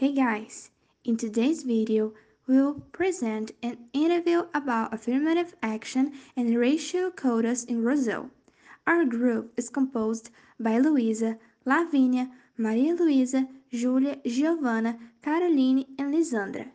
Hey guys! In today's video, we will present an interview about affirmative action and racial quotas in Brazil. Our group is composed by Luisa, Lavínia, Maria Luisa, Júlia, Giovanna, Caroline, and Lisandra.